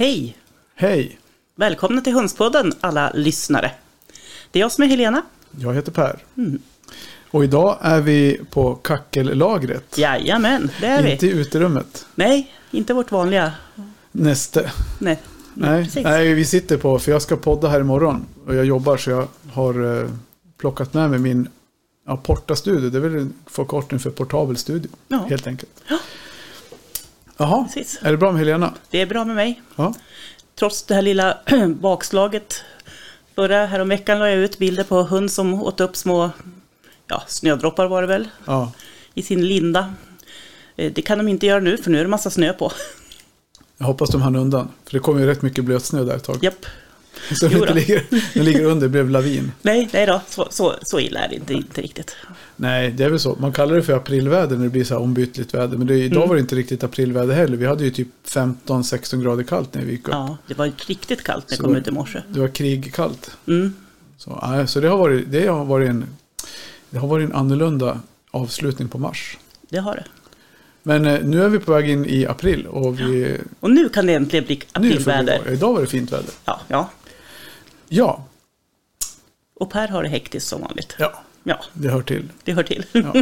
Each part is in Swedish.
Hej! Hej! Välkomna till Hönspodden alla lyssnare. Det är jag som är Helena. Jag heter Per. Och idag är vi på kackellagret. Jajamän, det är Inte vi. i uterummet. Nej, inte vårt vanliga. Näste. Nej, Nej, nej, vi sitter på, för jag ska podda här imorgon. Och jag jobbar så jag har eh, plockat med mig min ja, Porta-studio. Det är väl förkortning för portabel studio. Ja. Helt enkelt. Jaha, Precis. är det bra med Helena? Det är bra med mig. Ja. Trots det här lilla bakslaget. Förra häromveckan la jag ut bilder på hund som åt upp små ja, snödroppar var det väl, ja. i sin linda. Eh, Det kan de inte göra nu för nu är det massa snö på. Jag hoppas de hann undan. För det kommer ju rätt mycket blötsnö där ett tag. Japp. Så den ligger, den ligger under, blev lavin. Nej, nej då, så, så, så illa är det inte, inte riktigt. Nej, det är väl så. Man kallar det för aprilväder när det blir så här ombytligt väder. Men det, idag Mm. var det inte riktigt aprilväder heller. Vi hade ju typ 15-16 grader kallt när vi gick upp. Ja, det var riktigt kallt när jag Så kom ut i morse. Det var krigkallt. Mm. Så, nej, så det har varit, det har varit en, det har varit en annorlunda avslutning på mars. Det har det. Men eh, nu är vi på väg in i april och vi, Och nu kan det äntligen bli vi aprilväder. idag var det fint väder. Ja, ja. Ja, Och Per har det hektiskt som vanligt. ja, Ja, det hör till. det hör till. Ja.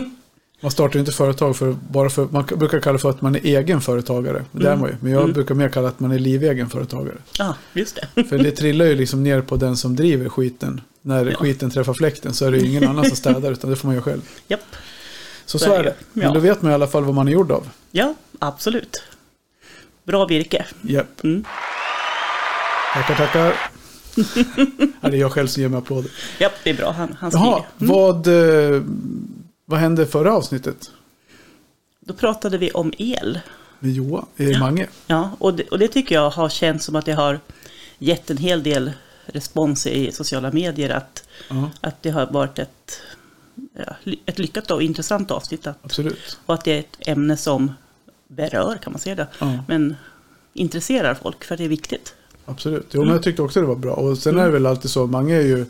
Man startar ju inte företag för, bara för, man brukar kalla för att man är egen företagare. Det är man ju. Men jag brukar mer kalla att man är livegen företagare. Ja, just det. För det trillar ju liksom ner på den som driver skiten. När skiten träffar fläkten så är det ju ingen annan som städar utan det får man göra själv. Japp. Så Så så är det. det. Men Ja. då vet man i alla fall vad man är gjord av. Ja, absolut. Bra virke. Japp. Mm. Tackar, tackar. ja, det är jag själv som ger mig applåder. Japp, det är bra. Han, han Jaha, skriver. vad, eh, vad hände förra avsnittet? Då pratade vi om el. Med Johan? Eh, Mange? Ja, och det, och det tycker jag har känts som att det har gett en hel del respons i sociala medier. Att, Ja, att det har varit ett, ja, ett lyckat och intressant avsnitt. Att, absolut. och att det är ett ämne som berör, kan man säga det. Ja. Men intresserar folk, för det är viktigt. Absolut. Jo, men jag tyckte också det var bra. Och sen är det väl alltid så, Mange är ju...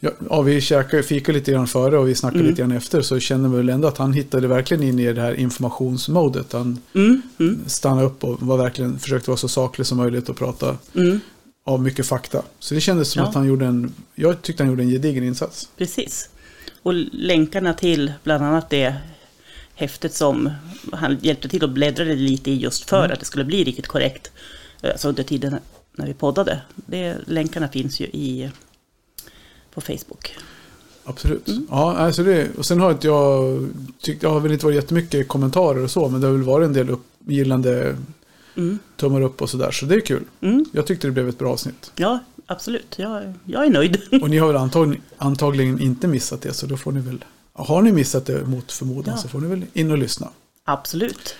Ja, ja vi käkade, fikade lite grann före och vi snackade Mm. lite grann efter. Så känner man väl ändå att han hittade verkligen in i det här informationsmodet. Han Mm, mm, stannade upp och var verkligen, försökte vara så saklig som möjligt och prata mm, av mycket fakta. Så det kändes som Ja. att han gjorde en... Jag tyckte han gjorde en gedigen insats. precis. Och länkarna till bland annat det häftet som han hjälpte till och bläddrade lite i just för Mm. att det skulle bli riktigt korrekt. Alltså under tiden när vi poddade. Det, länkarna finns ju i, på Facebook. Absolut. Ja, alltså det, och sen har inte jag tyckt, det har väl inte varit jättemycket kommentarer och så, men det har väl varit en del uppgillande Mm. tummar upp och sådär, så det är kul. Mm. Jag tyckte det blev ett bra avsnitt. Ja, absolut. Jag, jag är nöjd. Och ni har väl antag, antagligen inte missat det, så då får ni väl, har ni missat det mot förmodan Ja. så får ni väl in och lyssna. absolut.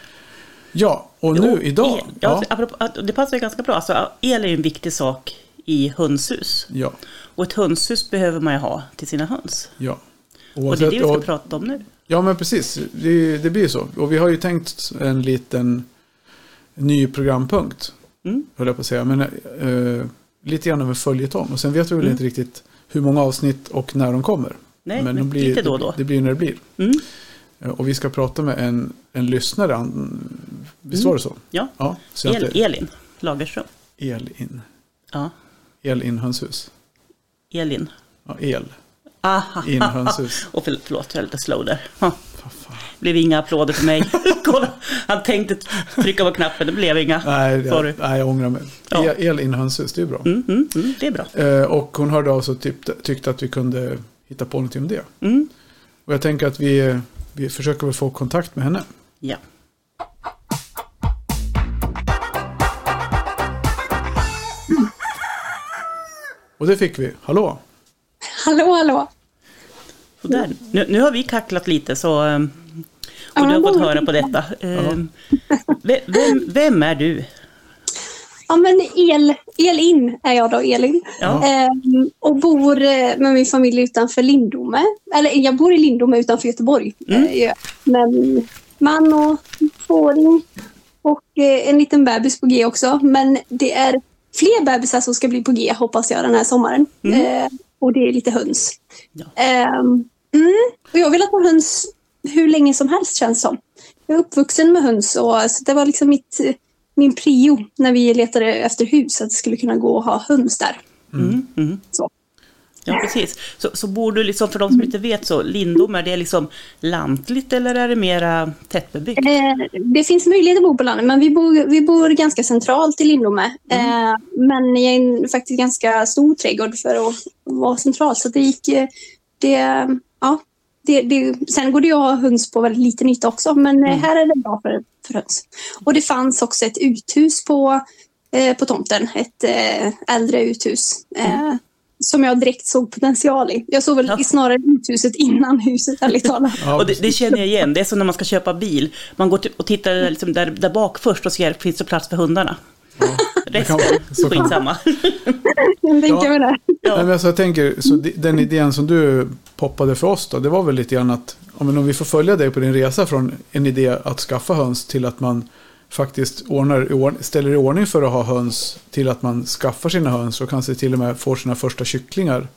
Ja, och nu idag, El, ja, ja, apropå- det passar ju ganska bra. Alltså, el är ju en viktig sak i hönshus. ja, Och ett hönshus behöver man ju ha till sina höns. ja. Och det är Oavsett- det vi ska och- prata om nu. Ja, men precis. Det, det blir så. Och vi har ju tänkt en liten ny programpunkt, Mm. höll jag på att säga. Men eh, lite grann av en följetong. Och sen vet vi väl Mm. inte riktigt hur många avsnitt och när de kommer. Nej, men de blir, lite då och då. Det, det blir när det blir. Mm. Eh, Och vi ska prata med en, en lyssnare. Han, visst Mm. var det så? Ja, Ja, så El, inte, Elin Lagerström. El-in. Ja, El-in hönshus. Elin. Ja, el. Aha. In hönshus. Och för, förlåt, jag är lite slow där. Fan. blev inga applåder för mig. Kolla, han tänkte trycka på knappen, det blev inga. Nej, jag, nej, jag ångrar mig. Ja. El- El-in hönshus, det är bra. Mm, mm, mm, det är bra. Eh, och hon hörde av sig och tyckte, tyckte att vi kunde hitta på någonting om det. Mm. Och jag tänker att vi, vi försöker väl få kontakt med henne. Ja. Och det fick vi. Hallå? Hallå, hallå. Så där. Nu, nu har vi kacklat lite så... ehm, Och du har fått höra på detta. Ve- Vem, vem är du? Ja, men el, Elin är jag då, Elin. Ja. Ehm, och bor eh, med min familj utanför Lindome. Eller jag bor i Lindome utanför Göteborg. Mm. Eh, min man och tvååring. Och eh, en liten bebis på G också. Men det är fler bebisar som ska bli på G hoppas jag den här sommaren. Eh, och det är lite höns. Ja. Ehm, mm. Och jag har velat ha höns hur länge som helst känns som. Jag är uppvuxen med höns och så det var liksom mitt min prio när vi letade efter hus, att det skulle kunna gå att ha höns där. Mm. Mm. Så. Ja, precis. Så, så bor du, liksom, för de som inte vet, så Lindom, är det liksom lantligt eller är det mera tättbebyggt? Eh, det finns möjlighet att bo på landet, men vi bor, vi bor ganska centralt i Lindome. Eh, men i en faktiskt ganska stor trädgård för att vara central. Så det gick... eh, Det, ja, det, det, sen går det ju att ha höns på väldigt liten yta också, men eh, här är det bra för, för höns. Och det fanns också ett uthus på, eh, på tomten, ett eh, äldre uthus. Eh, Som jag direkt såg potential i. Jag såg väl Ja. snarare uthuset innan huset, ärligt talat. Ja, och det, det känner jag igen, det är som när man ska köpa bil. Man går och tittar där, liksom där, där bak först och ser, finns det plats för hundarna? Resten, kan- så kan- skitsamma. Jag tänker mig det. Nej, men alltså jag tänker, så den idén som du poppade för oss då, det var väl lite grann att ja, om vi får följa dig på din resa från en idé att skaffa höns till att man faktiskt ordnar, ställer i ordning för att ha höns till att man skaffar sina höns och kanske till och med får sina första kycklingar.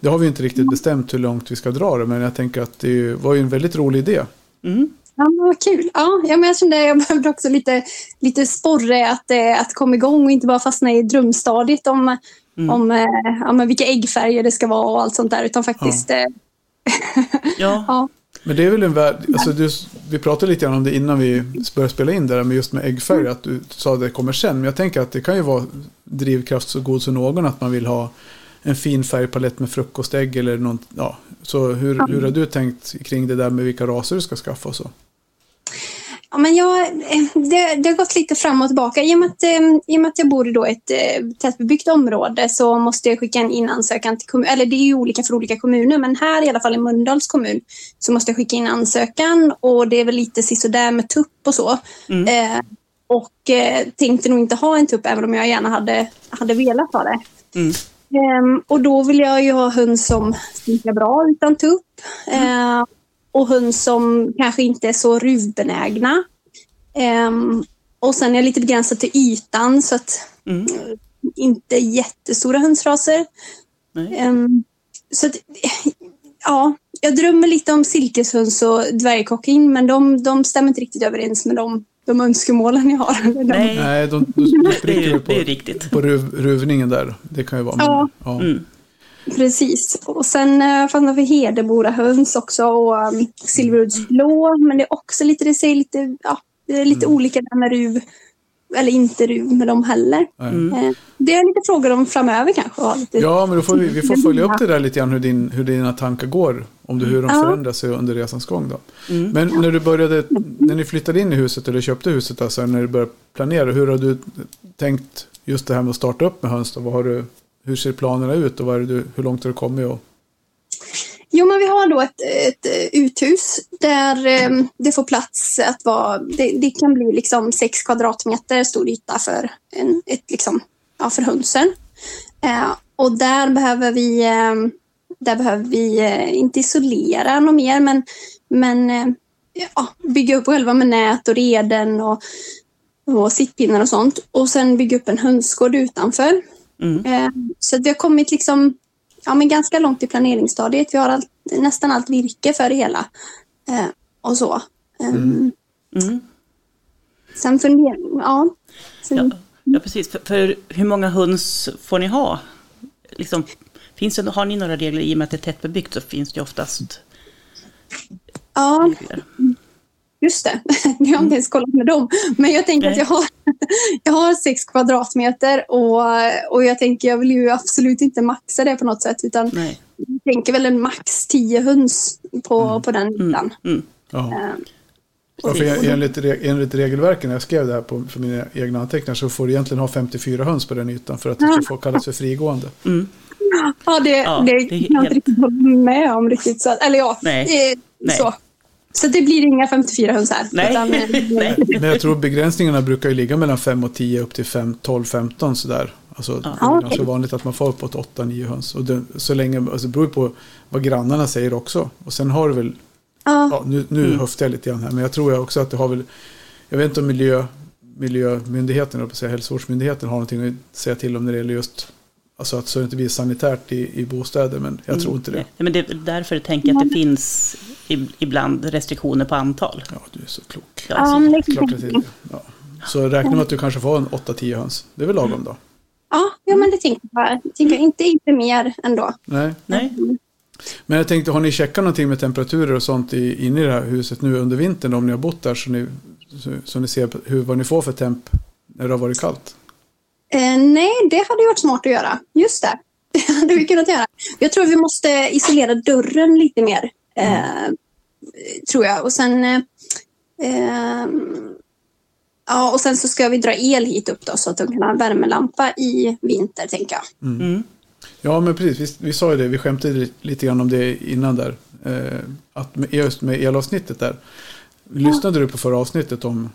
Det har vi inte riktigt bestämt hur långt vi ska dra det, men jag tänker att det var ju en väldigt rolig idé. Mm. Ja, vad kul. Ja, men jag kände jag behövde också lite, lite sporre att, eh, att komma igång och inte bara fastna i drömstadiet om, om eh, ja, men vilka äggfärger det ska vara och allt sånt där. Utan faktiskt... eh, Ja, Ja. Men det är väl en värld, alltså du, vi pratade lite grann om det innan vi började spela in det där med just med äggfärg, att du sa att det kommer sen. Men jag tänker att det kan ju vara drivkraft så god som någon att man vill ha en fin färgpalett med frukostägg eller något. Ja. Så hur, hur har du tänkt kring det där med vilka raser du ska skaffa och så? Ja, men jag, eh, det, det har gått lite fram och tillbaka. I och med att, eh, i och att jag bor i då ett eh, tätbebyggt område så måste jag skicka in ansökan till kommunen. Eller det är ju olika för olika kommuner, men här i alla fall i Mölndals kommun så måste jag skicka in ansökan och det är väl lite sisådär med tupp och så. Eh, och eh, tänkte nog inte ha en tupp även om jag gärna hade, hade velat ha det. Mm. Ehm, och då vill jag ju ha höns som snickrar bra utan tupp. Ehm, och höns som kanske inte är så ruvbenägna. Ehm, och sen är jag lite begränsad till ytan så att Mm. inte jättestora hönsraser. Nej. Ehm, så att, ja, jag drömmer lite om silkeshöns och dvärgkocking men de, de stämmer inte riktigt överens med de, de önskemålen jag har. De, nej, Nej, de, de, de det är spricker ju väl det är ju på, riktigt. på ruv, ruvningen där. Det kan ju vara. men- Ja. ja. Mm. Precis. Och sen eh, fastnade för Hedemora höns också och um, Silveruddsblå. Men det är också lite, det säger lite, ja, det är lite olika där med ruv. Eller inte ruv med dem heller. Nej. Eh, det är lite frågor om framöver kanske. Lite, Ja, men då får vi, vi får följa upp det där lite grann hur, din, hur dina tankar går. Om det, hur de Ja. förändrar sig under resans gång då. Men när du började, när ni flyttade in i huset eller köpte huset, alltså när du började planera, hur har du tänkt just det här med att starta upp med höns då? Vad har du, hur ser planerna ut och vad är det du, hur långt har du kommit? Och, Jo, men vi har då ett, ett eh, uthus där eh, det får plats att vara... Det, det kan bli liksom sex kvadratmeter stor yta för, en, ett, liksom, ja, för hönsen. Eh, och där behöver vi, eh, där behöver vi eh, inte isolera något mer, men, men eh, ja, bygga upp själva med nät och reden och, och sittpinnar och sånt. Och sen bygga upp en hönsgård utanför. Mm. Eh, så vi har kommit liksom, ja, men ganska långt i planeringsstadiet. Vi har allt, nästan allt virke för det hela. Eh, och så. Eh, Mm. Sen funderar ja. Sen, Ja, ja, precis. För, för hur många höns får ni ha? Liksom, finns det, har ni några regler? I och med att det är tättbebyggt så finns det oftast ja, regler. Just det. Jag har inte ens kollat med dem. Men jag tänker Nej. att jag har, jag har sex kvadratmeter och, och jag tänker jag vill ju absolut inte maxa det på något sätt. Utan Nej. jag tänker väl en max tio höns på, på den ytan. Mm. ja. Eh, Ja, för en- enligt, enligt regelverken, när jag skrev det här på, för mina egna anteckningar, så får du egentligen ha 54 höns på den ytan för att det ska få kallas för frigående. Mm. Ja, det, Ja, det, det är kan jag inte riktigt hålla med om riktigt. Så, eller ja, Nej. eh, Nej. Så. Det blir inga 54 höns här. Nej. Utan, eh, Nej. Men jag tror begränsningarna brukar ju ligga mellan 5 och 10 upp till 5, 12, 15 sådär. Alltså det är Ja, ganska vanligt att man får uppåt 8-9 höns. Och det, så länge, alltså det beror på vad grannarna säger också. Och sen har du väl, ja, ja, nu, nu Mm. höftar jag lite grann här, men jag tror jag också att det har väl, jag vet inte om miljö, miljömyndigheten, eller säga hälsovårdsmyndigheten har någonting att säga till om när det gäller just, alltså att så det inte blir sanitärt i, i bostäder, men jag tror inte det. Nej, men det är därför jag tänker att det finns ibland restriktioner på antal. Ja, du är så klok. Ja, så- tänka det. mig. Ja. Så räkna med att du kanske får en 8-10 höns. Det är väl lagom då? Ja, ja men det tänker jag. jag tänker inte, inte mer ändå. Nej. Nej. Men jag tänkte, har ni checkat någonting med temperaturer och sånt i, inne i det här huset nu under vintern om ni har bott där så ni, så, så ni ser hur, vad ni får för temp när det har varit kallt? Eh, nej, det hade ju varit smart att göra. Just det. Det hade vi kunnat göra. Jag tror vi måste isolera dörren lite mer. Eh, tror jag. Och sen... Eh, eh, ja, och sen så ska vi dra el hit upp då så att de kan ha värmelampa i vinter, tänker jag. Mm. Ja, men precis. Vi, vi sa ju det, vi skämtade li- lite grann om det innan där. Eh, att med, just med elavsnittet där. Lyssnade du på förra avsnittet om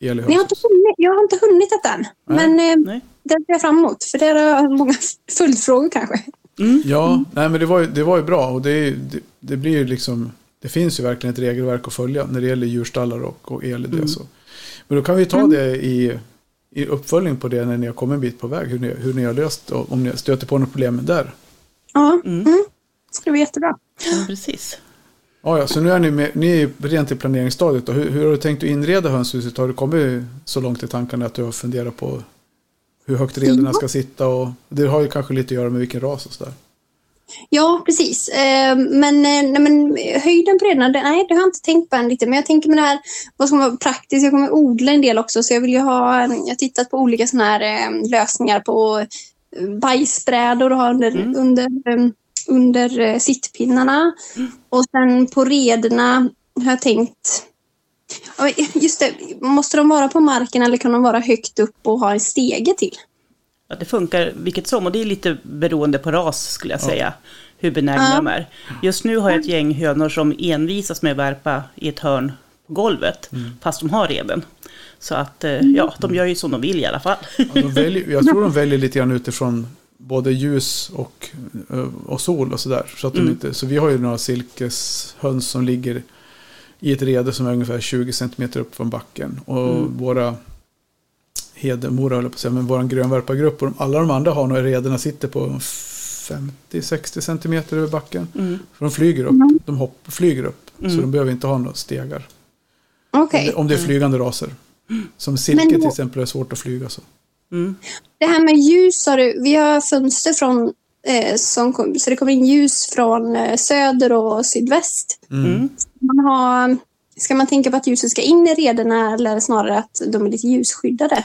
el i Men jag har höst? inte hunnit, jag har inte hunnit det än. Men eh, Nej. det ser jag fram emot. För det är många följdfrågor kanske. Ja, nej, men det var ju, det var ju bra och det, det, det blir ju liksom det finns ju verkligen ett regelverk att följa när det gäller djurstallar och, och el i det. Så. Men då kan vi ta det i, i uppföljning på det när ni har kommit en bit på väg. Hur ni, hur ni har löst och om ni stöter på något problem där. Ja, mm. det ska bli jättebra. Ja, precis. Ja, ja, så nu är ni, med, ni är rent i planeringsstadiet. Då. Hur, hur har du tänkt att inreda hönshuset? Har du kommit så långt i tankarna att du har funderat på hur högt rederna ska sitta? Och, det har ju kanske lite att göra med vilken ras och sådär. Ja, precis. Eh, men, eh, nej, men höjden på redan, det, nej, det har jag inte tänkt på än lite. Men jag tänker med det här, vad man vara praktiskt? Jag kommer odla en del också, så jag vill ju ha, jag har tittat på olika sådana här eh, lösningar på bajsbrädor och ha under, under, eh, under eh, sittpinnarna. Och sen på rederna har jag tänkt, just det, måste de vara på marken eller kan de vara högt upp och ha en stege till? Ja, det funkar vilket som och det är lite beroende på ras skulle jag säga. Hur benägna Ja. de är. Just nu har jag ett gäng hönor som envisas med att värpa i ett hörn på golvet. Fast de har reden. Så att eh, ja, de gör ju som de vill i alla fall. Ja, de väljer, jag tror de väljer lite grann utifrån både ljus och, eh, och sol och sådär. Så, att de inte, så vi har ju några silkeshöns som ligger i ett rede som är ungefär 20 cm upp från backen. Och våra Hedemora, höll på att säga, men vår grönvärpargrupp och de, alla de andra har nog redena sitter på 50-60 cm över backen. För de flyger upp, de hopp, flyger upp. Så de behöver inte ha några stegar. Okej. Om, det, om det är flygande raser. Som silke Men då- till exempel är svårt att flyga så. Mm. Det här med ljus har du, vi har fönster från, eh, som, kom- så det kommer in ljus från eh, söder och sydväst. Mm. Man har, ska man tänka på att ljuset ska in i rederna eller snarare att de är lite ljusskyddade?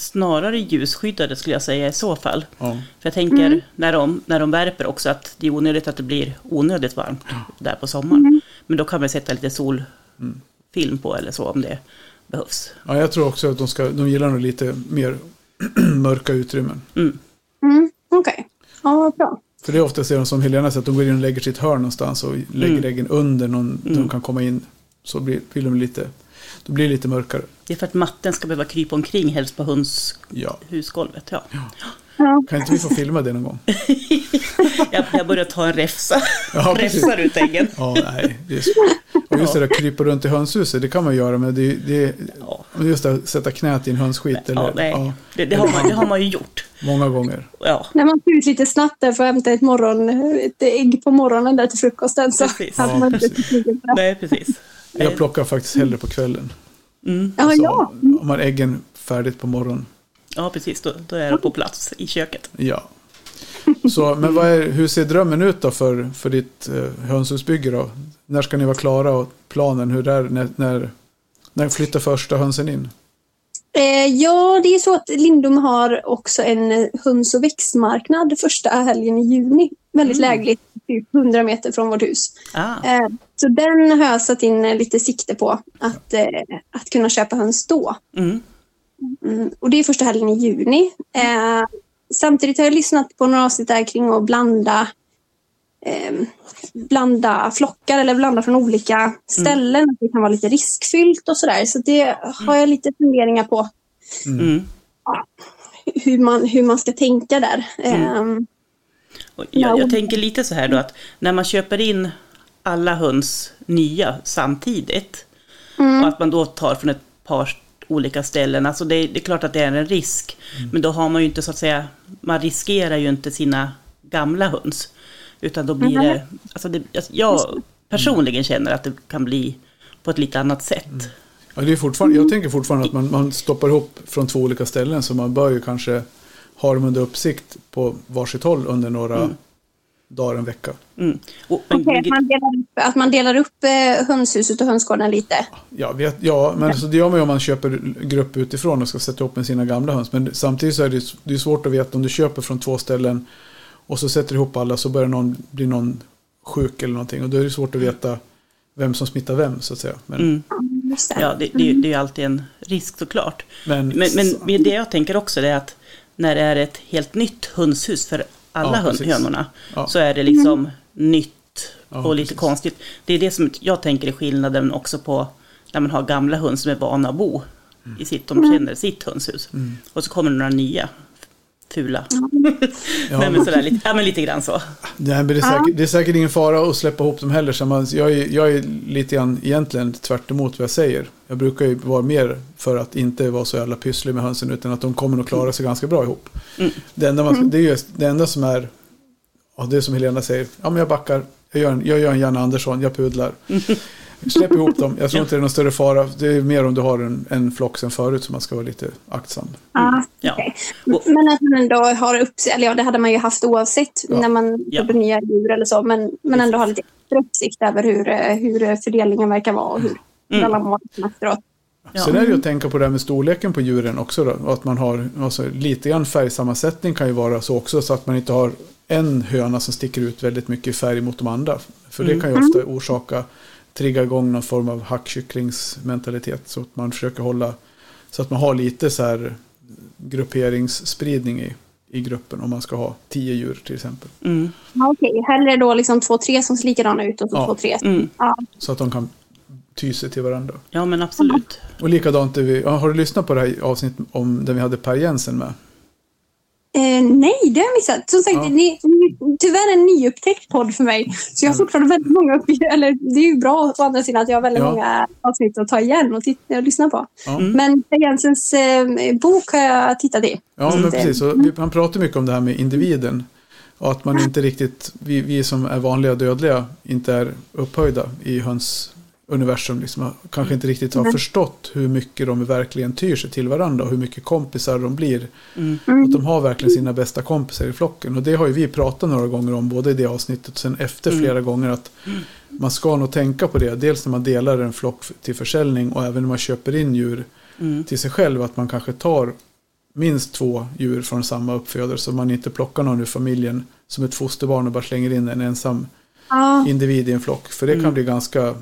Snarare ljusskyddade skulle jag säga i så fall. Ja. För jag tänker när, de, när de värper också att det är onödigt att det blir onödigt varmt där på sommaren. Men då kan man sätta lite solfilm på eller så om det behövs. Ja, jag tror också att de, ska, de gillar nog lite mer mörka utrymmen. Mm. Mm, Okej, ja vad bra. För det är ofta ser de som Helena säger, att de går in och lägger sitt hörn någonstans och lägger Mm. äggen under någon de kan komma in. Så blir, blir de lite, då blir det lite mörkare. Det är för att matten ska behöva krypa omkring helst på höns Ja. husgolvet. Ja. Ja. Kan inte vi få filma det någon gång? Jag, jag börjar ta en räfsa. Ja, precis. Räfsar ut äggen. Ja, nej. Och just det där krypa runt i hönshuset, det kan man göra. Men det, det, Ja. just det, sätta knät i en hönsskit. Eller, Ja, nej. ja, Det, det, har man, det har man ju gjort. många gånger. Ja, När man ser ut lite snabbt där för att hämta ett, morgon, ett ägg på morgonen där till frukosten så Precis. hade Ja, man inte nej precis. Jag plockar faktiskt hellre på kvällen. Mm. Ja, Så, ja. Om man har äggen färdigt på morgonen. Ja, precis. Då, då är det på plats i köket. Ja. Så, men vad är, hur ser drömmen ut då för, för ditt eh, hönshusbygge då? När ska ni vara klara och planen? Hur är, när, när, när flyttar första hönsen in? Eh, ja, det är så att Lindom har också en höns och växtmarknad första helgen i juni. Väldigt lägligt, typ 100 meter från vårt hus. Ah, Eh, så den har jag satt in lite sikte på, att, eh, att kunna köpa höns då. mm. Mm, och det är första helgen i juni. Eh, samtidigt har jag lyssnat på några avsnitt där kring att blanda eh, blanda flockar eller blanda från olika ställen. Det kan vara lite riskfyllt och sådär. Så det har jag lite funderingar på Mm. hur man, hur man ska tänka där. Eh, Och Jag, jag tänker lite så här då att när man köper in alla höns nya samtidigt och att man då tar från ett par olika ställen, alltså det, det är klart att det är en risk. Men då har man ju inte så att säga, man riskerar ju inte sina gamla höns. Utan då blir det, alltså det, jag personligen känner att det kan bli på ett lite annat sätt. Ja, det är fortfarande, jag tänker fortfarande att man, man stoppar ihop från två olika ställen så man bör ju kanske ha dem under uppsikt på varsitt håll under några Mm. Dagar, en vecka. Mm. Och, men, Okej, att, man delar upp, att man delar upp eh, hönshuset och hönsgården lite. Ja, vet, ja men så det gör man ju om man köper grupp utifrån och ska sätta ihop med sina gamla höns. Men samtidigt så är det, det är svårt att veta om du köper från två ställen och så sätter du ihop alla så börjar någon, blir någon sjuk eller någonting. Och då är det svårt att veta vem som smittar vem så att säga. Men, mm. Ja, det, det, är ju- det är ju alltid en risk såklart. men, Men, men men det jag tänker också är att när det är ett helt nytt hönshus för alla Ja, hönorna Ja. så är det liksom nytt Ja, och lite precis. konstigt. Det är det som jag tänker är skillnaden också på när man har gamla höns som är vana att bo Mm. i sitt, de känner sitt hönshus. Och så kommer det några nya fula. Ja. Nej, men sådär, lite, ja, men lite grann så. Nej, men det, är säkert, det är säkert ingen fara att släppa ihop dem heller. Så man, jag, är, jag är lite grann egentligen tvärt emot vad jag säger. Jag brukar ju vara mer för att inte vara så jävla pysslig med hönsen utan att de kommer att klara sig ganska bra ihop. Mm. Det, enda man, det, är just, det enda som är, ja, det är som Helena säger, ja men jag backar, jag gör en, jag gör en Janne Andersson, jag pudlar. Släpp ihop dem, jag tror inte det är någon större fara. Det är mer om du har en, en flock sen förut som man ska vara lite aktsam. Ja, Ja. Och- Men att man ändå har uppsikt, eller ja, det hade man ju haft oavsett Ja. när man Ja. köper nya djur eller så. Men, men ändå ha lite uppsikt över hur, eh, hur fördelningen verkar vara och hur Mm. alla mår efteråt. Ja. Sen är det ju att tänka på det här med storleken på djuren också. Då, att man har alltså, lite grann färgsammansättning kan ju vara så också. Så att man inte har en höna som sticker ut väldigt mycket i färg mot de andra. För det Mm. kan ju ofta orsaka, trigga igång någon form av hackkycklingsmentalitet. Så att man försöker hålla, så att man har lite så här grupperingsspridning i, i gruppen. Om man ska ha tio djur till exempel. Mm. Okej. Hellre då liksom två, tre som ser likadana ut och så Ja. två, tre. Mm. Ja. Så att de kan ty sig till varandra. Ja, men absolut. Och likadant, är vi, har du lyssnat på det här avsnittet om där vi hade Per Jensen med? Eh, nej, det har jag missat. Som sagt, Ja. ni, ni, tyvärr en nyupptäckt podd för mig. Så jag har fortfarande väldigt många uppgifter. Eller det är ju bra å andra sidan att jag har väldigt Ja. många avsnitt att ta igen och, titta, och lyssna på. Ja. Men Per Jensens eh, bok har jag tittat i. Ja, Så men det- precis. Så vi, han pratar mycket om det här med individen. Och att man inte riktigt, vi, vi som är vanliga dödliga, inte är upphöjda i hönsuniversum. Liksom, kanske inte riktigt har Nej. förstått hur mycket de verkligen tyr sig till varandra och hur mycket kompisar de blir. Mm. Att de har verkligen sina bästa kompisar i flocken. Och det har ju vi pratat några gånger om, både i det avsnittet och sen efter Mm. flera gånger. att Man ska nog tänka på det, dels när man delar en flock till försäljning och även när man köper in djur Mm. till sig själv att man kanske tar minst två djur från samma uppfödare så man inte plockar någon ur familjen som ett fosterbarn och bara slänger in en ensam Ja, individ i en flock. För det kan Mm. bli ganska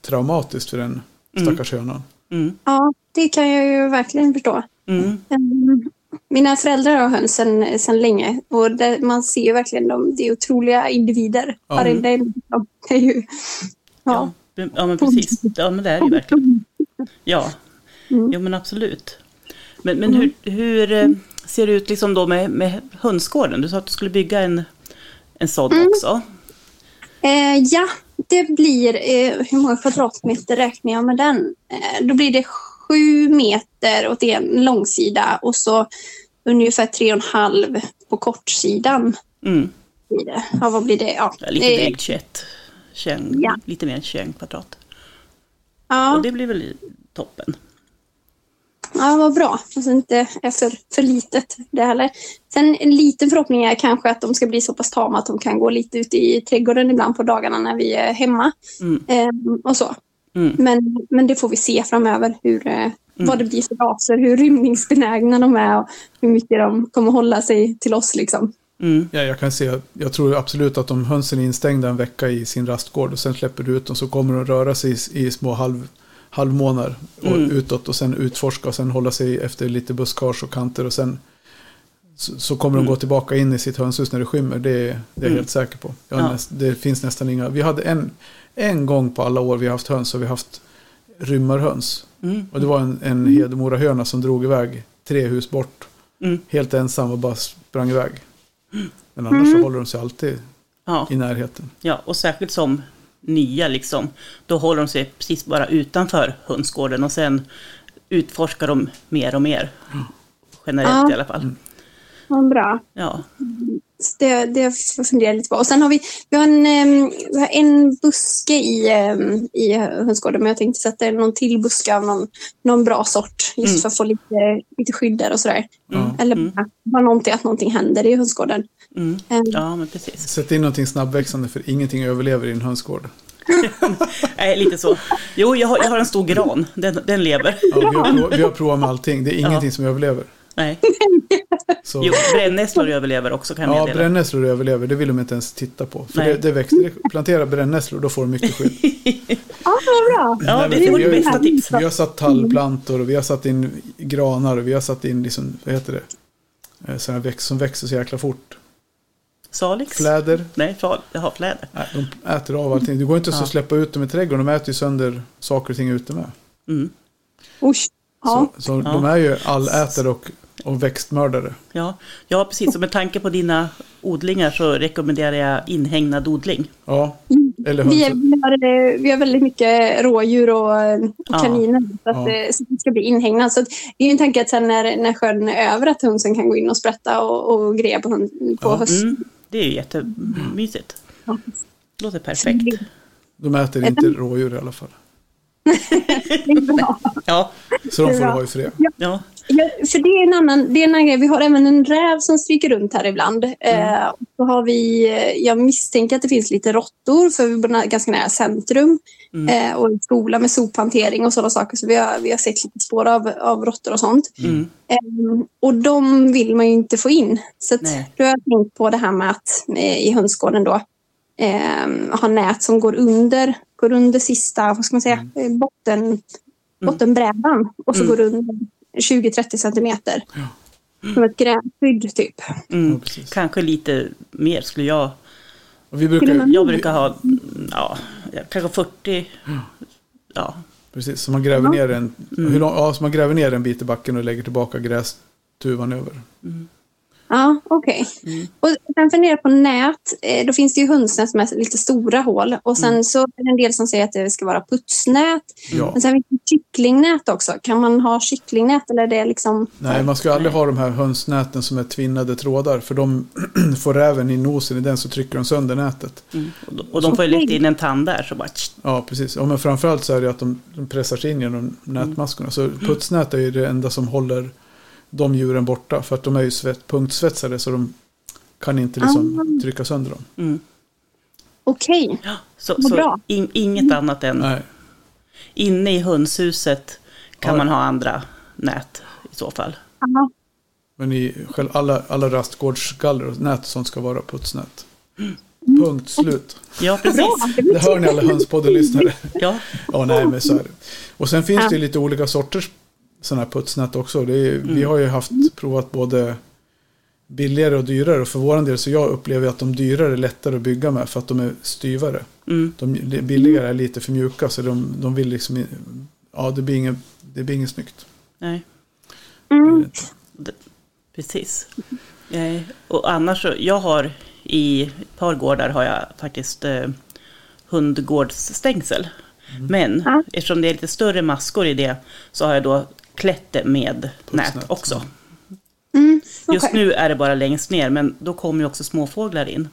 traumatiskt för den stackars hönan. Mm. ja, det kan jag ju verkligen förstå. Mm. Mm. Mina föräldrar har höns sedan, sedan länge och det, man ser ju verkligen dem. Det är otroliga individer. Ja. Varenda dem. Det är ju... Ja, Ja. ja, men precis. Ja, men det är det ju verkligen. Ja, Mm. jo men absolut. Men, men hur, hur eh, ser det ut liksom då med, med hönsgården? Du sa att du skulle bygga en, en sån Mm. också. Eh, ja, det blir... Eh, hur många kvadratmeter räknar jag med den? Eh, då blir det sju meter åt en långsida och så ungefär tre och en halv på kortsidan. Mm. Ja, vad blir det? Ja, Ja, lite eh, drygt 21. 21 Ja. Lite mer än 21 kvadrat. ja. Och det blir väl toppen. Ja, vad bra. Alltså inte är för, för litet det heller. Sen en liten förhoppning är kanske att de ska bli så pass tama att de kan gå lite ut i trädgården ibland på dagarna när vi är hemma. Mm. Ehm, och så. Mm. Men, men det får vi se framöver hur, eh, vad det blir för raser, hur rymningsbenägna de är och hur mycket de kommer hålla sig till oss. Liksom. Mm. Ja, jag kan se, jag tror absolut att om hönsen är instängda en vecka i sin rastgård och sen släpper du ut dem så kommer de röra sig i, i små halv, halvmånar och Mm. utåt och sen utforska och sen hålla sig efter lite buskage och kanter och sen så, så kommer Mm. de gå tillbaka in i sitt hönshus när det skymmer. Det, är- det är jag Mm. helt säker på. Ja. näst, det finns nästan inga. Vi hade en, en gång på alla år vi har haft höns och vi haft rymmarhöns. Mm. Och det var en, en Hedemorahöna som drog iväg tre hus bort. Mm. Helt ensam och bara sprang iväg. Men annars så håller de sig alltid Ja. i närheten. ja, och särskilt som nya liksom. Då håller de sig precis bara utanför hönsgården och sen utforskar de mer och mer. Generellt Ja. i alla fall. Vad bra. Ja. Det, det får jag fundera lite på. Och sen har vi, vi, har en, em, vi har en buske i, i hönsgården, men jag tänkte sätta någon till buske av någon, någon bra sort. Just Mm. för att få lite, lite skydd där och sådär. Ja. Eller Mm. bara, bara någonting, att någonting händer i hönsgården. Mm. Em, Ja, men precis. Sätt in någonting snabbväxande för ingenting överlever i en hönsgård. Nej, lite så. Jo, jag har, jag har en stor gran. Den, den lever. Ja, vi, har provat, vi har provat med allting. Det är Ja. ingenting som överlever. Nej. Så, Jo, brännässlor överlever också kan jag ja, meddela. brännässlor överlever. Det vill de inte ens titta på. För Nej. det, det växer. Plantera brännässlor, då får de mycket skydd. Ja, vad bra. Ja, Nej, det är vi vårt har- bästa tips. Vi har satt tallplantor och vi har satt in granar och vi har satt in, liksom, vad heter det? Eh, Sådana växt, som växer så jäkla fort. Salix? Fläder. Nej, fal, jaha, fläder. Nej, de äter av allting. Det går inte så Ja. att släppa ut dem i trädgården. De äter ju sönder saker och ting ute med. Mm. Usch. Ja. Så, så Ja. de är ju allätare och, och växtmördare. Ja. ja, precis. Och med tanke på dina odlingar så rekommenderar jag inhägnad odling. Ja, eller Vi, har, eh, vi har väldigt mycket rådjur och, och Ja. kaniner. Så att, Ja. eh, så det ska bli inhägnat. Så att, det är ju en tanke att sen när, när skörden är över att hönsen kan gå in och sprätta och, och greja på, hund, på Ja. höst. Mm. Det är ju jättemysigt. Ja. Låter perfekt. De äter inte rådjur i alla fall. Det är bra. Ja, Så de får Bra. ha i fred. ja. Ja, för det är en annan, det är en annan grej. Vi har även en räv som stryker runt här ibland. Eh, och så har vi, eh, jag misstänker att det finns lite råttor för vi bor ganska nära centrum. Mm. Eh, och en skola med sophantering och sådana saker. Så vi har, vi har sett lite spår av, av råttor och sånt. Mm. Eh, och de vill man ju inte få in. Så att, då har jag tänkt på det här med att eh, i hönsgården då eh, ha nät som går under, går under sista, vad ska man säga, eh, botten, bottenbrädan. Och så Mm. går det under 20-30 centimeter. Som ett gränsskydd typ. Mm. Ja. Kanske lite mer skulle jag... Och vi brukar, Jag brukar ha ja, kanske 40... Ja, precis, så man gräver ner en, Mm. hur lång, ja, så man gräver ner en bit i backen och lägger tillbaka grästuvan över. Ja, okej. Mm. Och sen funderar på nät. Eh, Då finns det ju hönsnät som är lite stora hål. Och sen Mm. så är det en del som säger att det ska vara putsnät. Ja. Men sen finns det kycklingnät också. Kan man ha kycklingnät eller är det liksom... Nej, man ska aldrig ha de här hönsnäten som är tvinnade trådar. För de får räven i nosen i den så trycker de sönder nätet. mm. och, de, och får ju lätt in en tand där så bara... Ja, precis. Ja, men framförallt så är det att de, de pressar sig in genom nätmaskorna. Så putsnät är ju det enda som håller de djuren borta. För att de är ju svett, punktsvetsade så de kan inte liksom trycka sönder dem. Mm. Okej. Ja, så Vad så bra. in, inget annat än Nej, inne i hönshuset kan Ja. man ha andra nät i så fall. Ja. men i själv, alla, alla rastgårdsgaller och nät sånt ska vara putsnät. Punkt slut. Ja, precis. Det hör ni alla hönspodden-lyssnare. Ja, Ja, nej, men så är det. Och sen finns det ju lite olika sorters sådana här putsnät också. Det är, Vi har ju haft provat både billigare och dyrare. Och för vår del så jag upplever att de dyrare är lättare att bygga med för att de är styvare. mm. De billigare är lite för mjuka så de, de vill liksom Ja, det blir inget, det blir inget snyggt. nej, Mm. inte. precis. Eh, och annars så, jag har i ett par gårdar har jag faktiskt eh, hundgårdsstängsel. Men Ja. eftersom det är lite större maskor i det så har jag då klätt det med Putsnät, nät också. Mm. Just okej. nu är det bara längst ner, men då kommer ju också småfåglar in.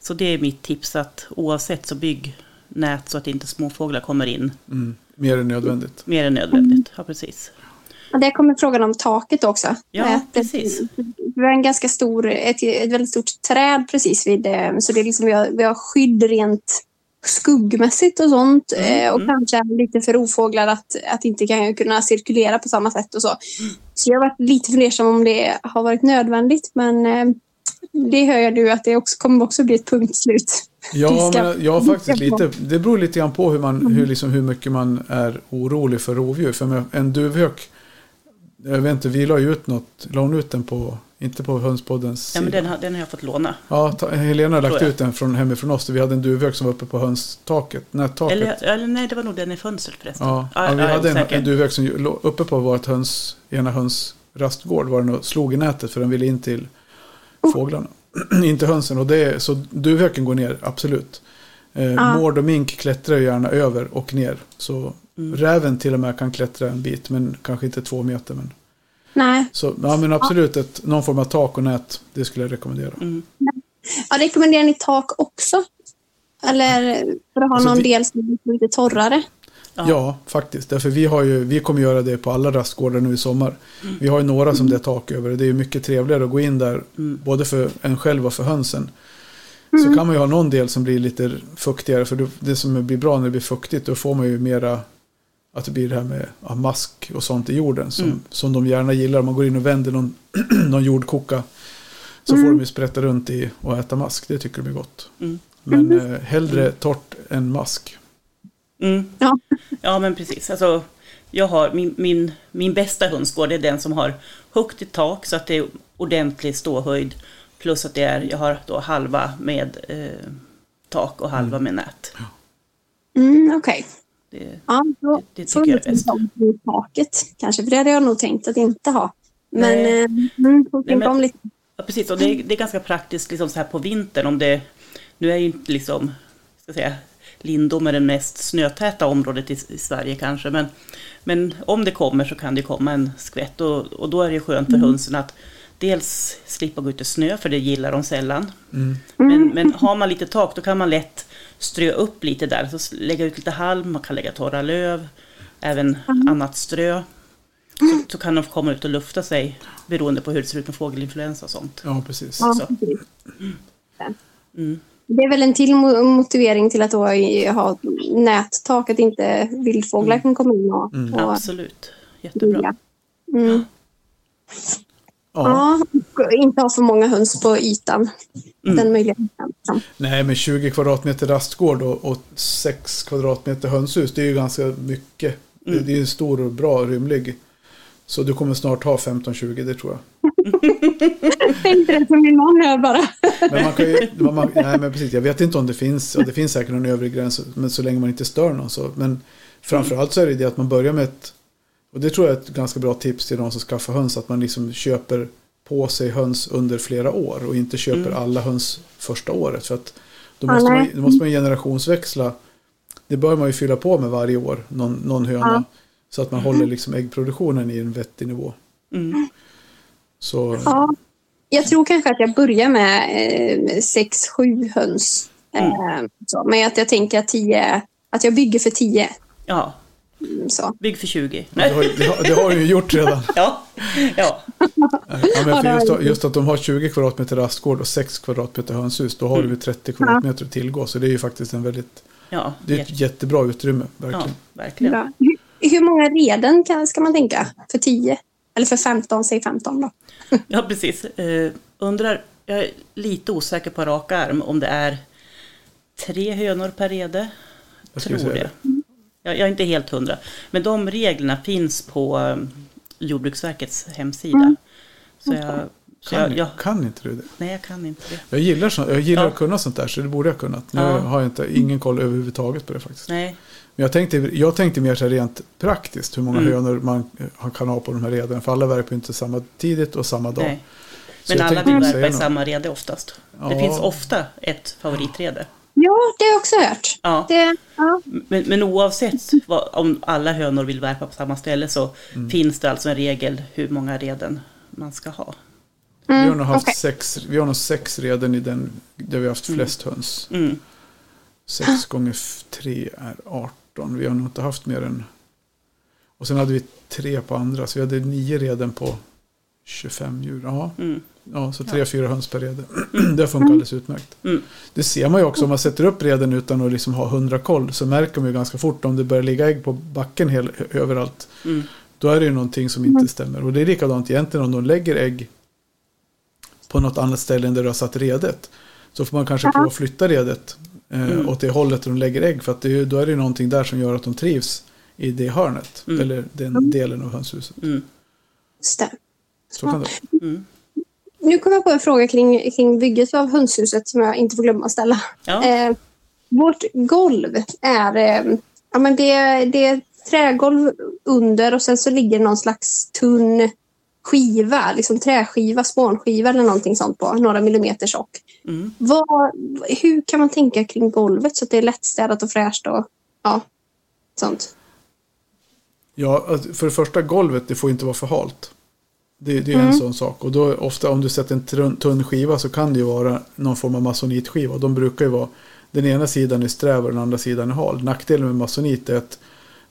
Så det är mitt tips att oavsett så bygg nät så att inte småfåglar kommer in Mm, mer än nödvändigt. mer än nödvändigt. Ja, precis. Och där kommer frågan om taket också. Ja, precis. Vi har en ganska stor, ett, ett väldigt stort träd precis vid, eh, så det är liksom, vi, har, vi har skydd rent skuggmässigt och sånt. Mm, eh, Och mm. kanske lite för rovfåglar att, att inte kan kunna cirkulera på samma sätt och så. Så jag har varit lite fundersam om det har varit nödvändigt. Men eh, det hör jag nu att det också, kommer också bli ett punktslut. Ja, men jag har faktiskt lite, det beror lite grann på hur, man, hur, liksom, hur mycket man är orolig för rovdjur. För en duvhök, jag vet inte, vi la ju ut något, la hon ut den på, inte på hönspoddens Ja, men sida? den har, den har jag fått låna. Ja, ta, Helena har lagt ut den från hemifrån oss. Vi hade en duvhök som var uppe på hönstaket, nättaket. Eller, eller nej, det var nog den i fönstret förresten. ja, ja, jag vi hade en, en duvhök som låg uppe på vårt höns, ena höns rastgård var den och slog i nätet för den ville in till Oh. fåglarna. inte hönsen. Och det, är- så duvhöken går ner, absolut. Eh, Ja. Mård och mink klättrar gärna över och ner. Så Mm. räven till och med kan klättra en bit, men kanske inte två meter. Men Nej. Så ja, men absolut, ett, någon form av tak och nät, det skulle jag rekommendera. Mm. Ja, rekommenderar ni tak också? Eller för att ha Alltså, någon vi- del som är lite torrare? Ja. faktiskt. Därför vi, har ju, vi kommer göra det på alla rastgårdar nu i sommar. Vi har ju några som det är tak över. och Det är ju mycket trevligare att gå in där, både för en själv och för hönsen. Så kan man ju ha någon del som blir lite fuktigare. För det- det som blir bra när det blir fuktigt, då får man ju mera att det blir det här med ja, mask och sånt i jorden. Som, som de gärna gillar. Om man går in och vänder någon, någon jordkoka. Så får de ju sprätta runt i och äta mask. Det tycker de är gott. Mm. Men eh, hellre torrt än mask. Mm. Ja. Ja, men precis. Alltså, jag har, min, min, min bästa hönsgård är den som har högt i tak så att det är ordentlig ståhöjd. Plus att det är, jag har då halva med eh, tak och halva med nät. Mm, Okej. Det, Ja, då Det- det får tycker jag är om på taket kanske. För det hade jag nog tänkt att inte ha. Men Nej. eh, mm, får tänka om lite. ja, precis. Och det är, det är ganska praktiskt liksom så här på vintern. Om det, nu är ju inte liksom, ska säga, Lindom är det mest snötäta området i, i Sverige kanske. Men, men om det kommer så kan det komma en skvätt. Och, och då är det skönt för hönsen att dels slippa gå ut i snö, för det gillar de sällan. Men, men har man lite tak då kan man lätt strö upp lite där. Så lägga ut lite halm, man kan lägga torra löv, även annat strö. Så, så kan de komma ut och lufta sig beroende på hur det ser ut med fågelinfluensa och sånt. Ja, precis. Ja, så. precis. Mm. Det är väl en till mo- motivering till att då ha nättak, att inte vildfåglar kan komma in och, Mm. och Absolut, jättebra. bygga. Mm. Ja. Ja, inte ha för många höns på ytan. Mm. Den möjligheten. Nej, men 20 kvadratmeter rastgård och, och 6 kvadratmeter hönshus, det är ju ganska mycket. Det, det är ju stor och bra rymlig. Så du kommer snart ha 15-20, det tror jag. Tänkte det som min man här bara. Men man kan ju, man, man- nej men precis, jag vet inte om det finns, och det finns säkert någon övre gräns, men så länge man inte stör någon så. Men framförallt så är det det att man börjar med ett, och det tror jag är ett ganska bra tips till de som skaffar höns, att man liksom köper på sig höns under flera år och inte köper alla höns första året. För att då måste, man, då måste man generationsväxla, det bör man ju fylla på med varje år, någon, någon höna. Ja. Så att man håller liksom äggproduktionen i en vettig nivå. Mm. Så, Ja, jag tror kanske att jag börjar med eh, sex, sju höns. Mm. Eh, så. Men att jag tänker att, tio, att jag bygger för tio. Ja, Mm, Så. bygg för 20. det, har, det, har, det har du ju gjort redan. Ja, ja. Ja, men för just, Ja, just att de har 20 kvadratmeter rastgård och 6 kvadratmeter hönshus, då har du ju 30 kvadratmeter att tillgå. Så det är ju faktiskt en väldigt, ja, det är ett jätte- jättebra utrymme, ja verkligen. verkligen. Bra. Hur, hur många reden kan, ska man tänka? För tio? Eller för 15, säg 15 då. Ja, precis. Eh, undrar, jag är lite osäker på rak arm om det är tre hönor per rede. Jag Tror säga det. det. Jag, jag är inte helt hundra. Men de reglerna finns på eh, Jordbruksverkets hemsida. Så jag, så Kan, jag, jag, kan inte du det? nej, jag kan inte det. Jag gillar, så, jag gillar Ja. att kunna sånt där, så det borde jag kunnat. Nu Ja. har jag inte, ingen koll överhuvudtaget på det faktiskt. Nej, Men jag tänkte, jag tänkte mer så här rent praktiskt, hur många Mm. hönor man eh, kan ha på de här reden. För alla värper inte samma tidigt och samma dag. nej. Men alla vill värpa i något. samma rede oftast. Det Ja. finns ofta ett favoritrede. Ja, det har jag också hört. Ja. Det, ja. Men, men oavsett vad, om alla hönor vill värpa på samma ställe så Mm. finns det alltså en regel hur många reden man ska ha. vi, har Mm, nog haft okej. sex, vi har nog sex reden i den där vi har haft flest höns. Mm. Sex gånger tre är 18. Vi har nog inte haft mer än... Och sen hade vi tre på andra, så vi hade nio reden på 25 djur. Ja, Mm. ja så tre, fyra höns per rede. det funkar alldeles utmärkt. Mm. Det ser man ju också om man sätter upp reden utan att liksom ha hundra koll. Så märker man ju ganska fort om det börjar ligga ägg på backen hel, överallt. Mm. Då är det ju någonting som inte stämmer. Och det är likadant egentligen om de lägger ägg på något annat ställe än där du har satt redet. Så får man kanske prova att flytta redet eh, Mm. åt det hållet där de lägger ägg. För att det då är det ju någonting där som gör att de trivs i det hörnet. Mm. Eller den delen av hönshuset. Mm. Så kan det vara. Mm. Nu kommer jag på en fråga kring, kring bygget av hönshuset som jag inte får glömma att ställa. Ja. Eh, vårt golv är, eh, ja, men det, det är trägolv under och sen så ligger någon slags tunn skiva, liksom träskiva, spånskiva eller någonting sånt på, några millimeter tjock. Mm. Vad, hur kan man tänka kring golvet så att det är lättstädat och fräscht och ja, sånt? Ja, för det första golvet, det får inte vara för halt. Det, det är en sån sak. Och då ofta om du sätter en tunn, tunn skiva så kan det ju vara någon form av masonitskiva. De brukar ju vara, den ena sidan är sträv och den andra sidan är hal. Nackdelen med masonit är att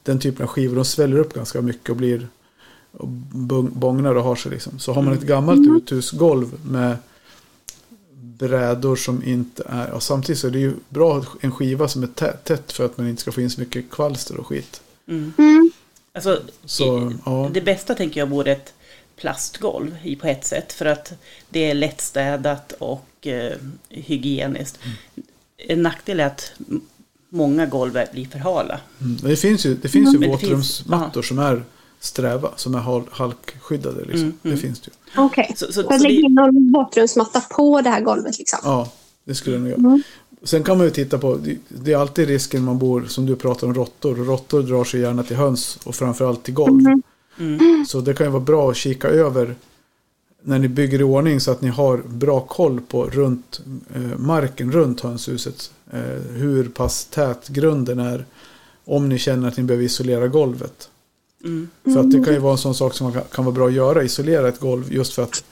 den typen av skivor de sväller upp ganska mycket och blir och bångnar och har sig liksom. Så har man ett gammalt uthusgolv med brädor som inte är, och samtidigt så är det ju bra en skiva som är tä- tätt för att man inte ska få in så mycket kvalster och skit. Mm. Mm. Alltså, Så, ja. Det bästa tänker jag vore ett plastgolv i på ett sätt. För att det är lättstädat och eh, hygieniskt. En nackdel är att många golv blir för hala. Mm. Det finns ju, det finns ju finns- våtrumsmattor som är sträva, som är hal- halkskyddade. Liksom. Mm, mm. Det finns det ju. Okej. Så, så, Så så det, in någon våtrumsmatta på det här golvet liksom. Ja, det skulle jag nog göra. Mm. Sen kan man ju titta på, det- det är alltid risken man bor, som du pratar om, råttor. Råttor drar sig gärna till höns och framförallt till golv. mm, Så det kan ju vara bra att kika över när ni bygger i ordning så att ni har bra koll på runt eh, marken runt hönshuset. Eh, hur pass tät grunden är. Om ni känner att ni behöver isolera golvet. mm, För att det kan ju vara en sån sak som man kan, kan vara bra att göra, isolera ett golv just för att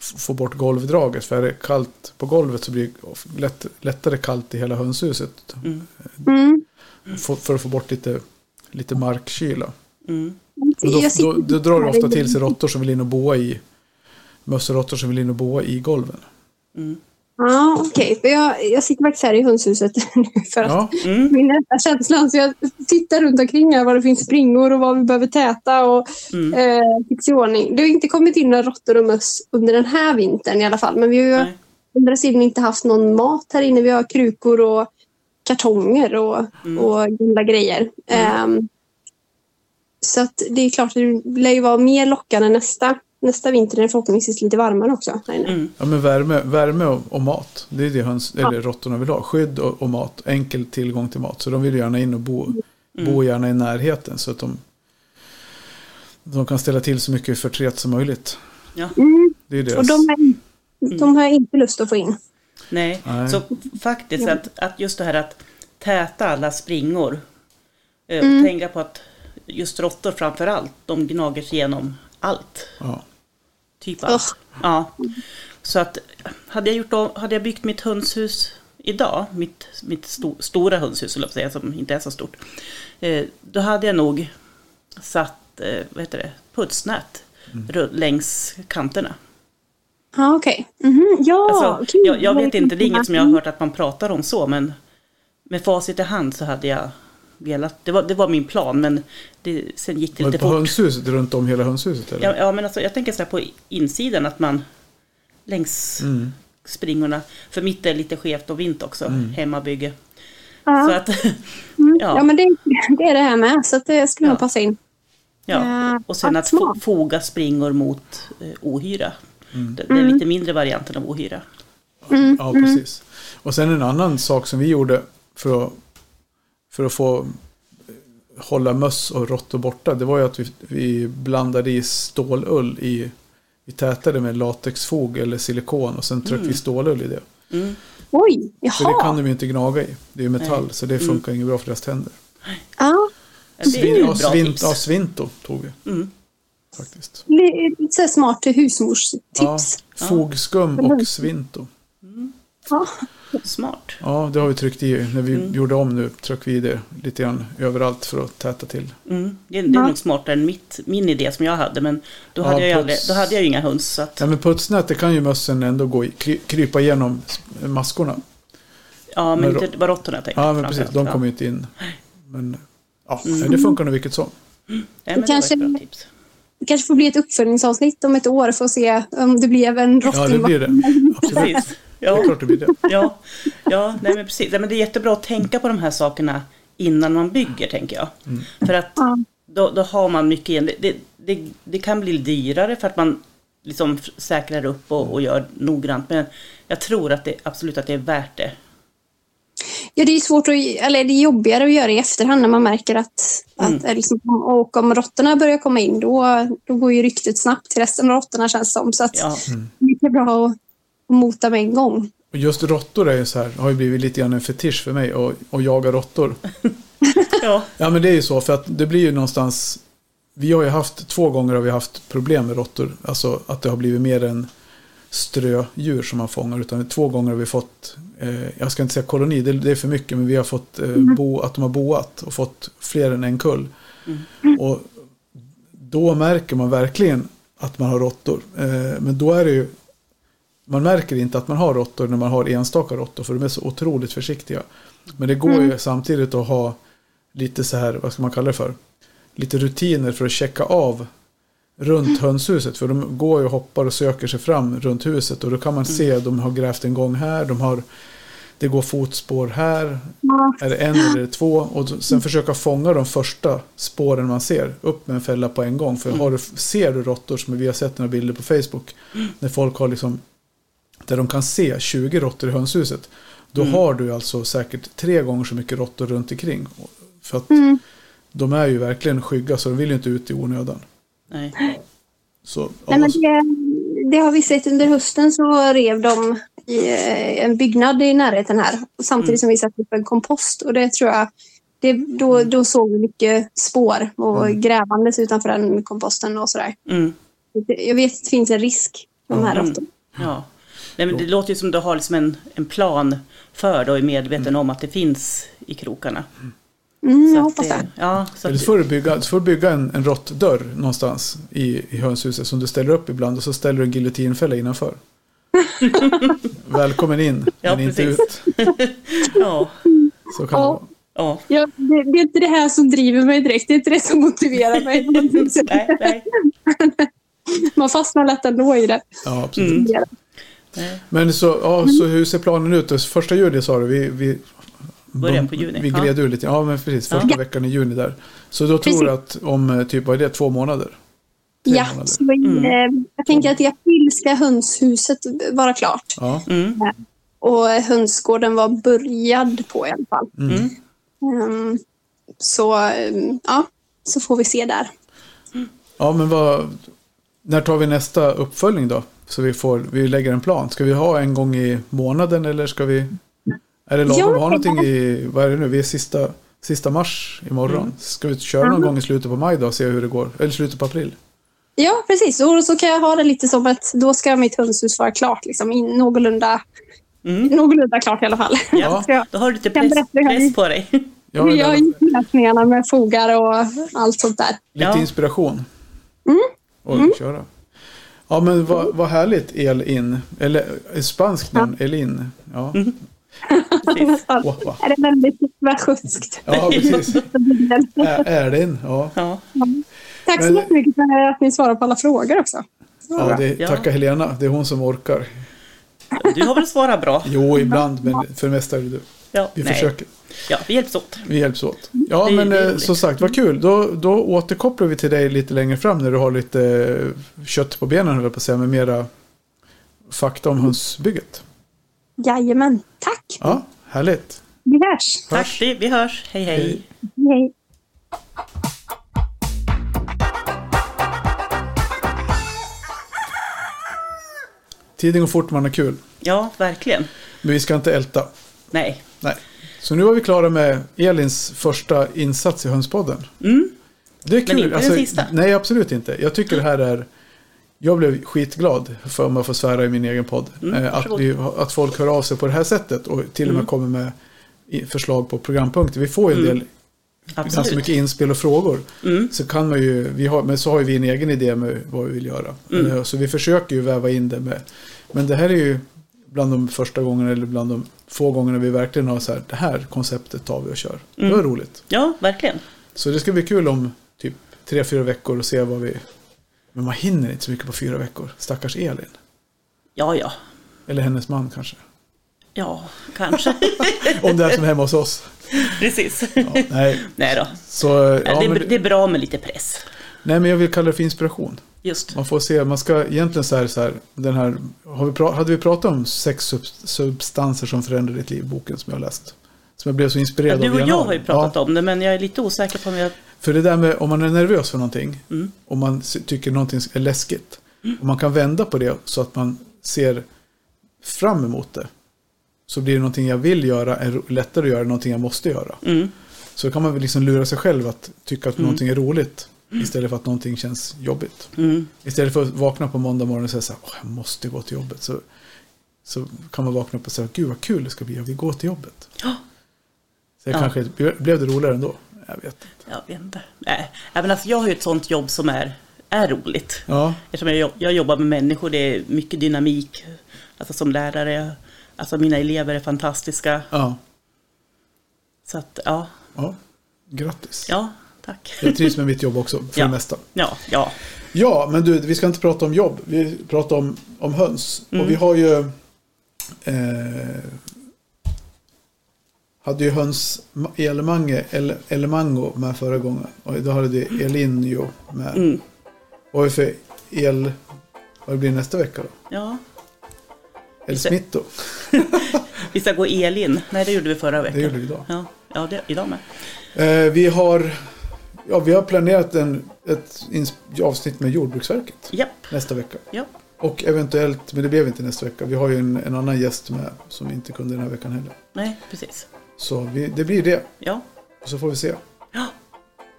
få bort golvdraget. För är det kallt på golvet så blir det lätt, lättare kallt i hela hönshuset. mm, Mm. För, för att få bort lite, lite markkyla. mm. Och då, då, då drar det ofta till sig råttor som vill in och boa i mössråttor som vill in och boa i golven. Mm. Ja, okej. För jag, jag sitter faktiskt här i hönshuset nu för att Ja, Mm. min nästa känslan. Så jag tittar runt omkring här var det finns springor och vad vi behöver täta och Mm. eh, fixa i ordning. Det har inte kommit in några råttor och möss under den här vintern i alla fall. Men vi har ju under tiden inte haft någon mat här inne. Vi har krukor och kartonger och, Mm. och gamla grejer. Ehm, så att det är klart, det lär ju vara mer lockande nästa, nästa vinter när det förhoppningsvis lite varmare också. Mm. ja men värme, värme och, och mat. Det är det höns, eller råttorna vill ha. Skydd och, och mat. Enkel tillgång till mat. Så de vill gärna in och bo, bo gärna i närheten. Så att de, de kan ställa till så mycket förtret som möjligt. Ja. Mm. Det är deras. Och de, har, de har jag inte lust att få in. Nej. Nej. så faktiskt Ja. att, att just det här att täta alla springor. Eh, Mm. Tänka på att just råttor framför allt, de gnager sig igenom allt. Ja. Typ allt. Ja. Så att hade jag, gjort om, hade jag byggt mitt hönshus idag, mitt, mitt sto, stora hönshus, eller säga, som inte är så stort, eh, då hade jag nog satt eh, vad heter det, putsnät ru- längs kanterna. Ja, okej. Mhm, Ja, Alltså, kul. jag, jag vet inte, det är inget som jag har hört att man pratar om så, men med facit i hand så hade jag velat, det var, det var min plan, men det, sen gick det Men lite på fort. hönshuset, runt om hela hönshuset? Eller? Ja, ja, men alltså, jag tänker så här på insidan, att man längs Mm. springorna, för mitt är lite skevt och vint också, hemmabygge. Ja. Så att, Mm. ja. Ja, men det, det är det här med. Så att det skulle Ja. nog passa in. ja. Eh, Och sen att foga springor mot eh, ohyra. Mm. Det, det är lite mindre varianten av ohyra. Mm. Ja, precis. Och sen en annan sak som vi gjorde för att, för att få hålla möss och råttor borta. Det var ju att vi, vi blandade i stålull i vi tätade med latexfog eller silikon och sen tryckte vi stålull i det. Mm. Oj, För det kan jaha. de ju inte gnaga i. Det är ju metall Nej. så det funkar inget bra för deras tänder. Ja, Ja, Det är ju Svin, svint, ja, svinto tog vi Mm. faktiskt. lite smart husmorstips. Ja, fogskum och svinto. Ja. Smart. Ja, det har vi tryckt i. När vi Mm. gjorde om nu tryckte vi i det lite grann överallt för att täta till. Mm. Det, det är Ja. nog smartare än mitt, min idé som jag hade, men då Ja, hade, jag, ju puts. aldrig, då hade jag ju inga höns. Så att, Ja, men putsnät det kan ju mössen ändå gå i, kry, krypa igenom maskorna. ja, men men inte bara råttorna tänkte Ja, jag men precis. De Ja. kommer ju inte in. Men ja, Mm. det funkar nog vilket som. Nej, men det kanske- var ett bra tips. Det kanske får bli ett uppföljningsavsnitt om ett år för att se om det blev en Ja, det blir det. Absolut. Precis. Det är Ja, klart det blir det. ja, ja nej, men precis. Nej, men det är jättebra att tänka på de här sakerna innan man bygger, tänker jag. Mm. För att Ja. då, då har man mycket igen. Det, det, det, kan bli dyrare för att man liksom säkrar upp och, och gör noggrant. Men jag tror att det absolut att det är värt det. Ja, det är svårt att, eller det är jobbigare att göra i efterhand när man märker att, Mm. att liksom, och om råttorna börjar komma in då, då går ju ryktet snabbt till resten av råttorna känns det som. Så att Ja, det är bra att mota med en gång. Och just råttor är ju så här, har ju blivit lite grann en fetisch för mig att, att jaga råttor. ja, Ja men det är ju så för att det blir ju någonstans vi har ju haft, två gånger har vi haft problem med råttor. Alltså att det har blivit mer än strödjur som man fångar. Utan två gånger har vi fått, eh, jag ska inte säga koloni, det, det, är för mycket, men vi har fått eh, bo, att de har boat och fått fler än en kull. Mm. Och då märker man verkligen att man har råttor. Eh, men då är det ju, man märker inte att man har råttor när man har enstaka råttor, för de är så otroligt försiktiga. Men det går mm. ju samtidigt att ha lite så här, vad ska man kalla det för? Lite rutiner för att checka av runt hönshuset. För de går ju och hoppar och söker sig fram runt huset. Och då kan man mm. se att de har grävt en gång här. De har, det går fotspår här. Är det en eller två? Och sen försöka fånga de första spåren man ser. Upp med en fälla på en gång. För har du, ser du råttor som vi har sett några bilder på Facebook. När folk har liksom där de kan se 20 råttor i hönshuset. Då mm. har du alltså säkert tre gånger så mycket råttor runt omkring. För att mm. de är ju verkligen skygga så de vill ju inte ut i onödan. Nej. Så, Nej, men det, det, har vi sett under hösten så rev de i eh, en byggnad i närheten här. Samtidigt mm. som vi satte upp en kompost. Och det tror jag, det, då, då såg vi mycket spår och mm. grävandes utanför den komposten och sådär. Mm. Jag vet att det finns en risk med de här mm. råttorna. Ja. Nej, men det låter ju som du har liksom en, en plan för det och är medveten mm. om att det finns i krokarna. Mm, jag hoppas det. Ja, så Eller så får du bygga, så får du bygga en, en råttdörr någonstans i, i hönshuset som du ställer upp ibland och så ställer du en giljotinfälla innanför. Välkommen in, ja, men precis. inte ut. ja. Så kan ja. det vara. Ja, det, det, är inte det här som driver mig direkt. Det är inte det som motiverar mig. nej, nej. Man fastnar lätt ändå i det. Ja, absolut. Mm. Men så, ja, så hur ser planen ut? Första juli sa du, vi, vi Början på juni. Vi gled ur lite, ja men precis, första ja. veckan i juni där. Så då tror du att om, eh, typ, vad är det, två månader? Tre ja, månader. Så, mm. Eh, jag tänker att i april ska hönshuset vara klart. Ja. Mm. Och hönsgården var börjad på i alla fall. Mm. Um, så, ja, så får vi se där. Ja, men vad, när tar vi nästa uppföljning då? Så vi, får, vi lägger en plan. Ska vi ha en gång i månaden eller ska vi... Är det lagom att ha någonting i... Vad är det nu? Vi är sista, sista mars imorgon. Mm. Ska vi köra någon mm. gång i slutet på maj då och se hur det går? Eller slutet på april? Ja, precis. Och så kan jag ha det lite som att då ska mitt hönshus vara klart. Liksom, in, någorlunda, mm. någorlunda klart i alla fall. Ja, då har du lite press, press på dig. Ja, jag har inläsningarna med fogar och allt sånt där. Lite ja. inspiration. Mm. Och mm. köra. Ja men vad, vad härligt El-In. Eller spanskt namn, ja. El-In. Ja. Mm. wow, wow. Är det väldigt västgötskt? Ja precis. Erlin, ja. ja. Tack så jättemycket för att ni svarar på alla frågor också. Ja, det, tacka Helena. Det är hon som orkar. Du har väl svarat bra? Jo, ibland. Men för det mesta är det du. Ja, vi nej. försöker. Ja, vi hjälps åt. Vi hjälps åt. Ja, det, men det som sagt, vad kul. Då, då återkopplar vi till dig lite längre fram när du har lite eh, kött på benen, höll på att säga, med mera fakta om hönsbygget. Jajamän, tack. Ja, härligt. Vi hörs. Tack, vi hörs. Hej, hej. Hej. hej. Tiden går fort man har kul. Ja, verkligen. Men vi ska inte älta. Nej. Nej. Så nu var vi klara med Elins första insats i Hönspodden. Mm. Det är kul. Men inte alltså, den sista. Nej, absolut inte. Jag tycker det här är... Jag blev skitglad, för om jag får svära i min egen podd, mm, eh, att, vi, att folk hör av sig på det här sättet och till och med mm. kommer med förslag på programpunkter. Vi får ju en mm. del Absolut. ganska mycket inspel och frågor. Mm. Så kan man ju, vi har, men så har vi en egen idé med vad vi vill göra. Mm. Eh, så vi försöker ju väva in det med. Men det här är ju bland de första gångerna eller bland de få gångerna vi verkligen har så här, det här konceptet tar vi och kör. Mm. Det var roligt. Ja, verkligen. Så det ska bli kul om typ tre, fyra veckor och se vad vi... Men man hinner inte så mycket på fyra veckor. Stackars Elin. Ja, ja. Eller hennes man kanske. Ja, kanske. om det är som hemma hos oss. Precis. Ja, nej. nej då. Så, ja, det, är, det är bra med lite press. Nej, men jag vill kalla det för inspiration. Just. Man får se, man ska egentligen så här, så här den här, har vi hade vi pratat om sex substanser som förändrar ditt liv, boken som jag läst? Som jag blev så inspirerad ja, av. Du och jag har ju pratat ja. om det, men jag är lite osäker på om jag... För det där med om man är nervös för någonting, mm. om man tycker någonting är läskigt, mm. och man kan vända på det så att man ser fram emot det, så blir det någonting jag vill göra är lättare att göra än någonting jag måste göra. Mm. Så kan man väl liksom lura sig själv att tycka att mm. någonting är roligt. Istället för att någonting känns jobbigt. Mm. Istället för att vakna på måndag morgon och säga så här, jag måste gå till jobbet. Så, så kan man vakna upp och säga, gud vad kul det ska bli, jag vill gå till jobbet. Ja. Så Ja. kanske, blev det roligare ändå? Jag vet inte. Jag vet inte. Nej, men alltså, jag har ju ett sånt jobb som är, är roligt. Ja, Eftersom jag, jag jobbar med människor, det är mycket dynamik. Alltså som lärare, alltså mina elever är fantastiska. ja, Så att, ja, ja. Grattis. ja, tack. Jag trivs med mitt jobb också, för Ja. det mesta. Ja, ja. Ja, men du, vi ska inte prata om jobb. Vi pratar om, om höns. Mm. Och vi har ju... Eh, hade ju höns Elemange, El, Elemango med förra gången. Och då hade vi Elinjo med. Mm. Vad har vi för el... Vad blir det nästa vecka då? ja. El Smitto. Vi ska gå Elin. Nej, det gjorde vi förra veckan. Det gjorde vi idag. Ja, ja det, idag med. Eh, vi har... Ja, vi har planerat en, ett avsnitt med Jordbruksverket Japp, nästa vecka. ja. Och eventuellt, men det blev inte nästa vecka. Vi har ju en, en annan gäst med som inte kunde den här veckan heller. Nej, precis. Så vi, det blir det. Ja, Och så får vi se. ja.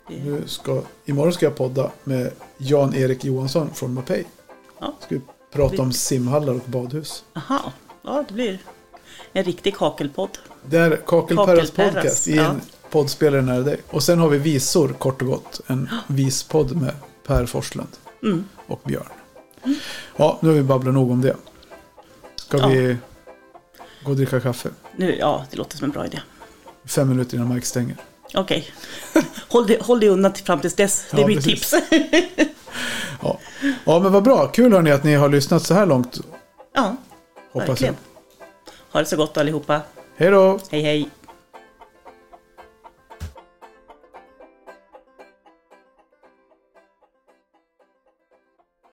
Det, Nu ska, imorgon ska jag podda med Jan-Erik Johansson från Mapei. ja. Ska vi prata om simhallar och badhus. Aha, ja det blir en riktig kakelpodd. Där Kakelperras Kakelperras, podcast i ja. Poddspelare nära dig. Och sen har vi visor kort och gott. En vispodd med Per Forslund Mm. och Björn. Ja, nu har vi babblat nog om det. Ska Ja. vi gå och dricka kaffe? Nu, ja, det låter som en bra idé. Fem minuter innan Mike stänger. Okej. Håll, dig, håll dig undan till fram tills dess. Det är Ja, mitt precis. tips. Ja. ja, men vad bra. Kul hörni att ni har lyssnat så här långt. ja, Hoppas verkligen. jag. Ha det så gott allihopa. Hej då! Hej hej.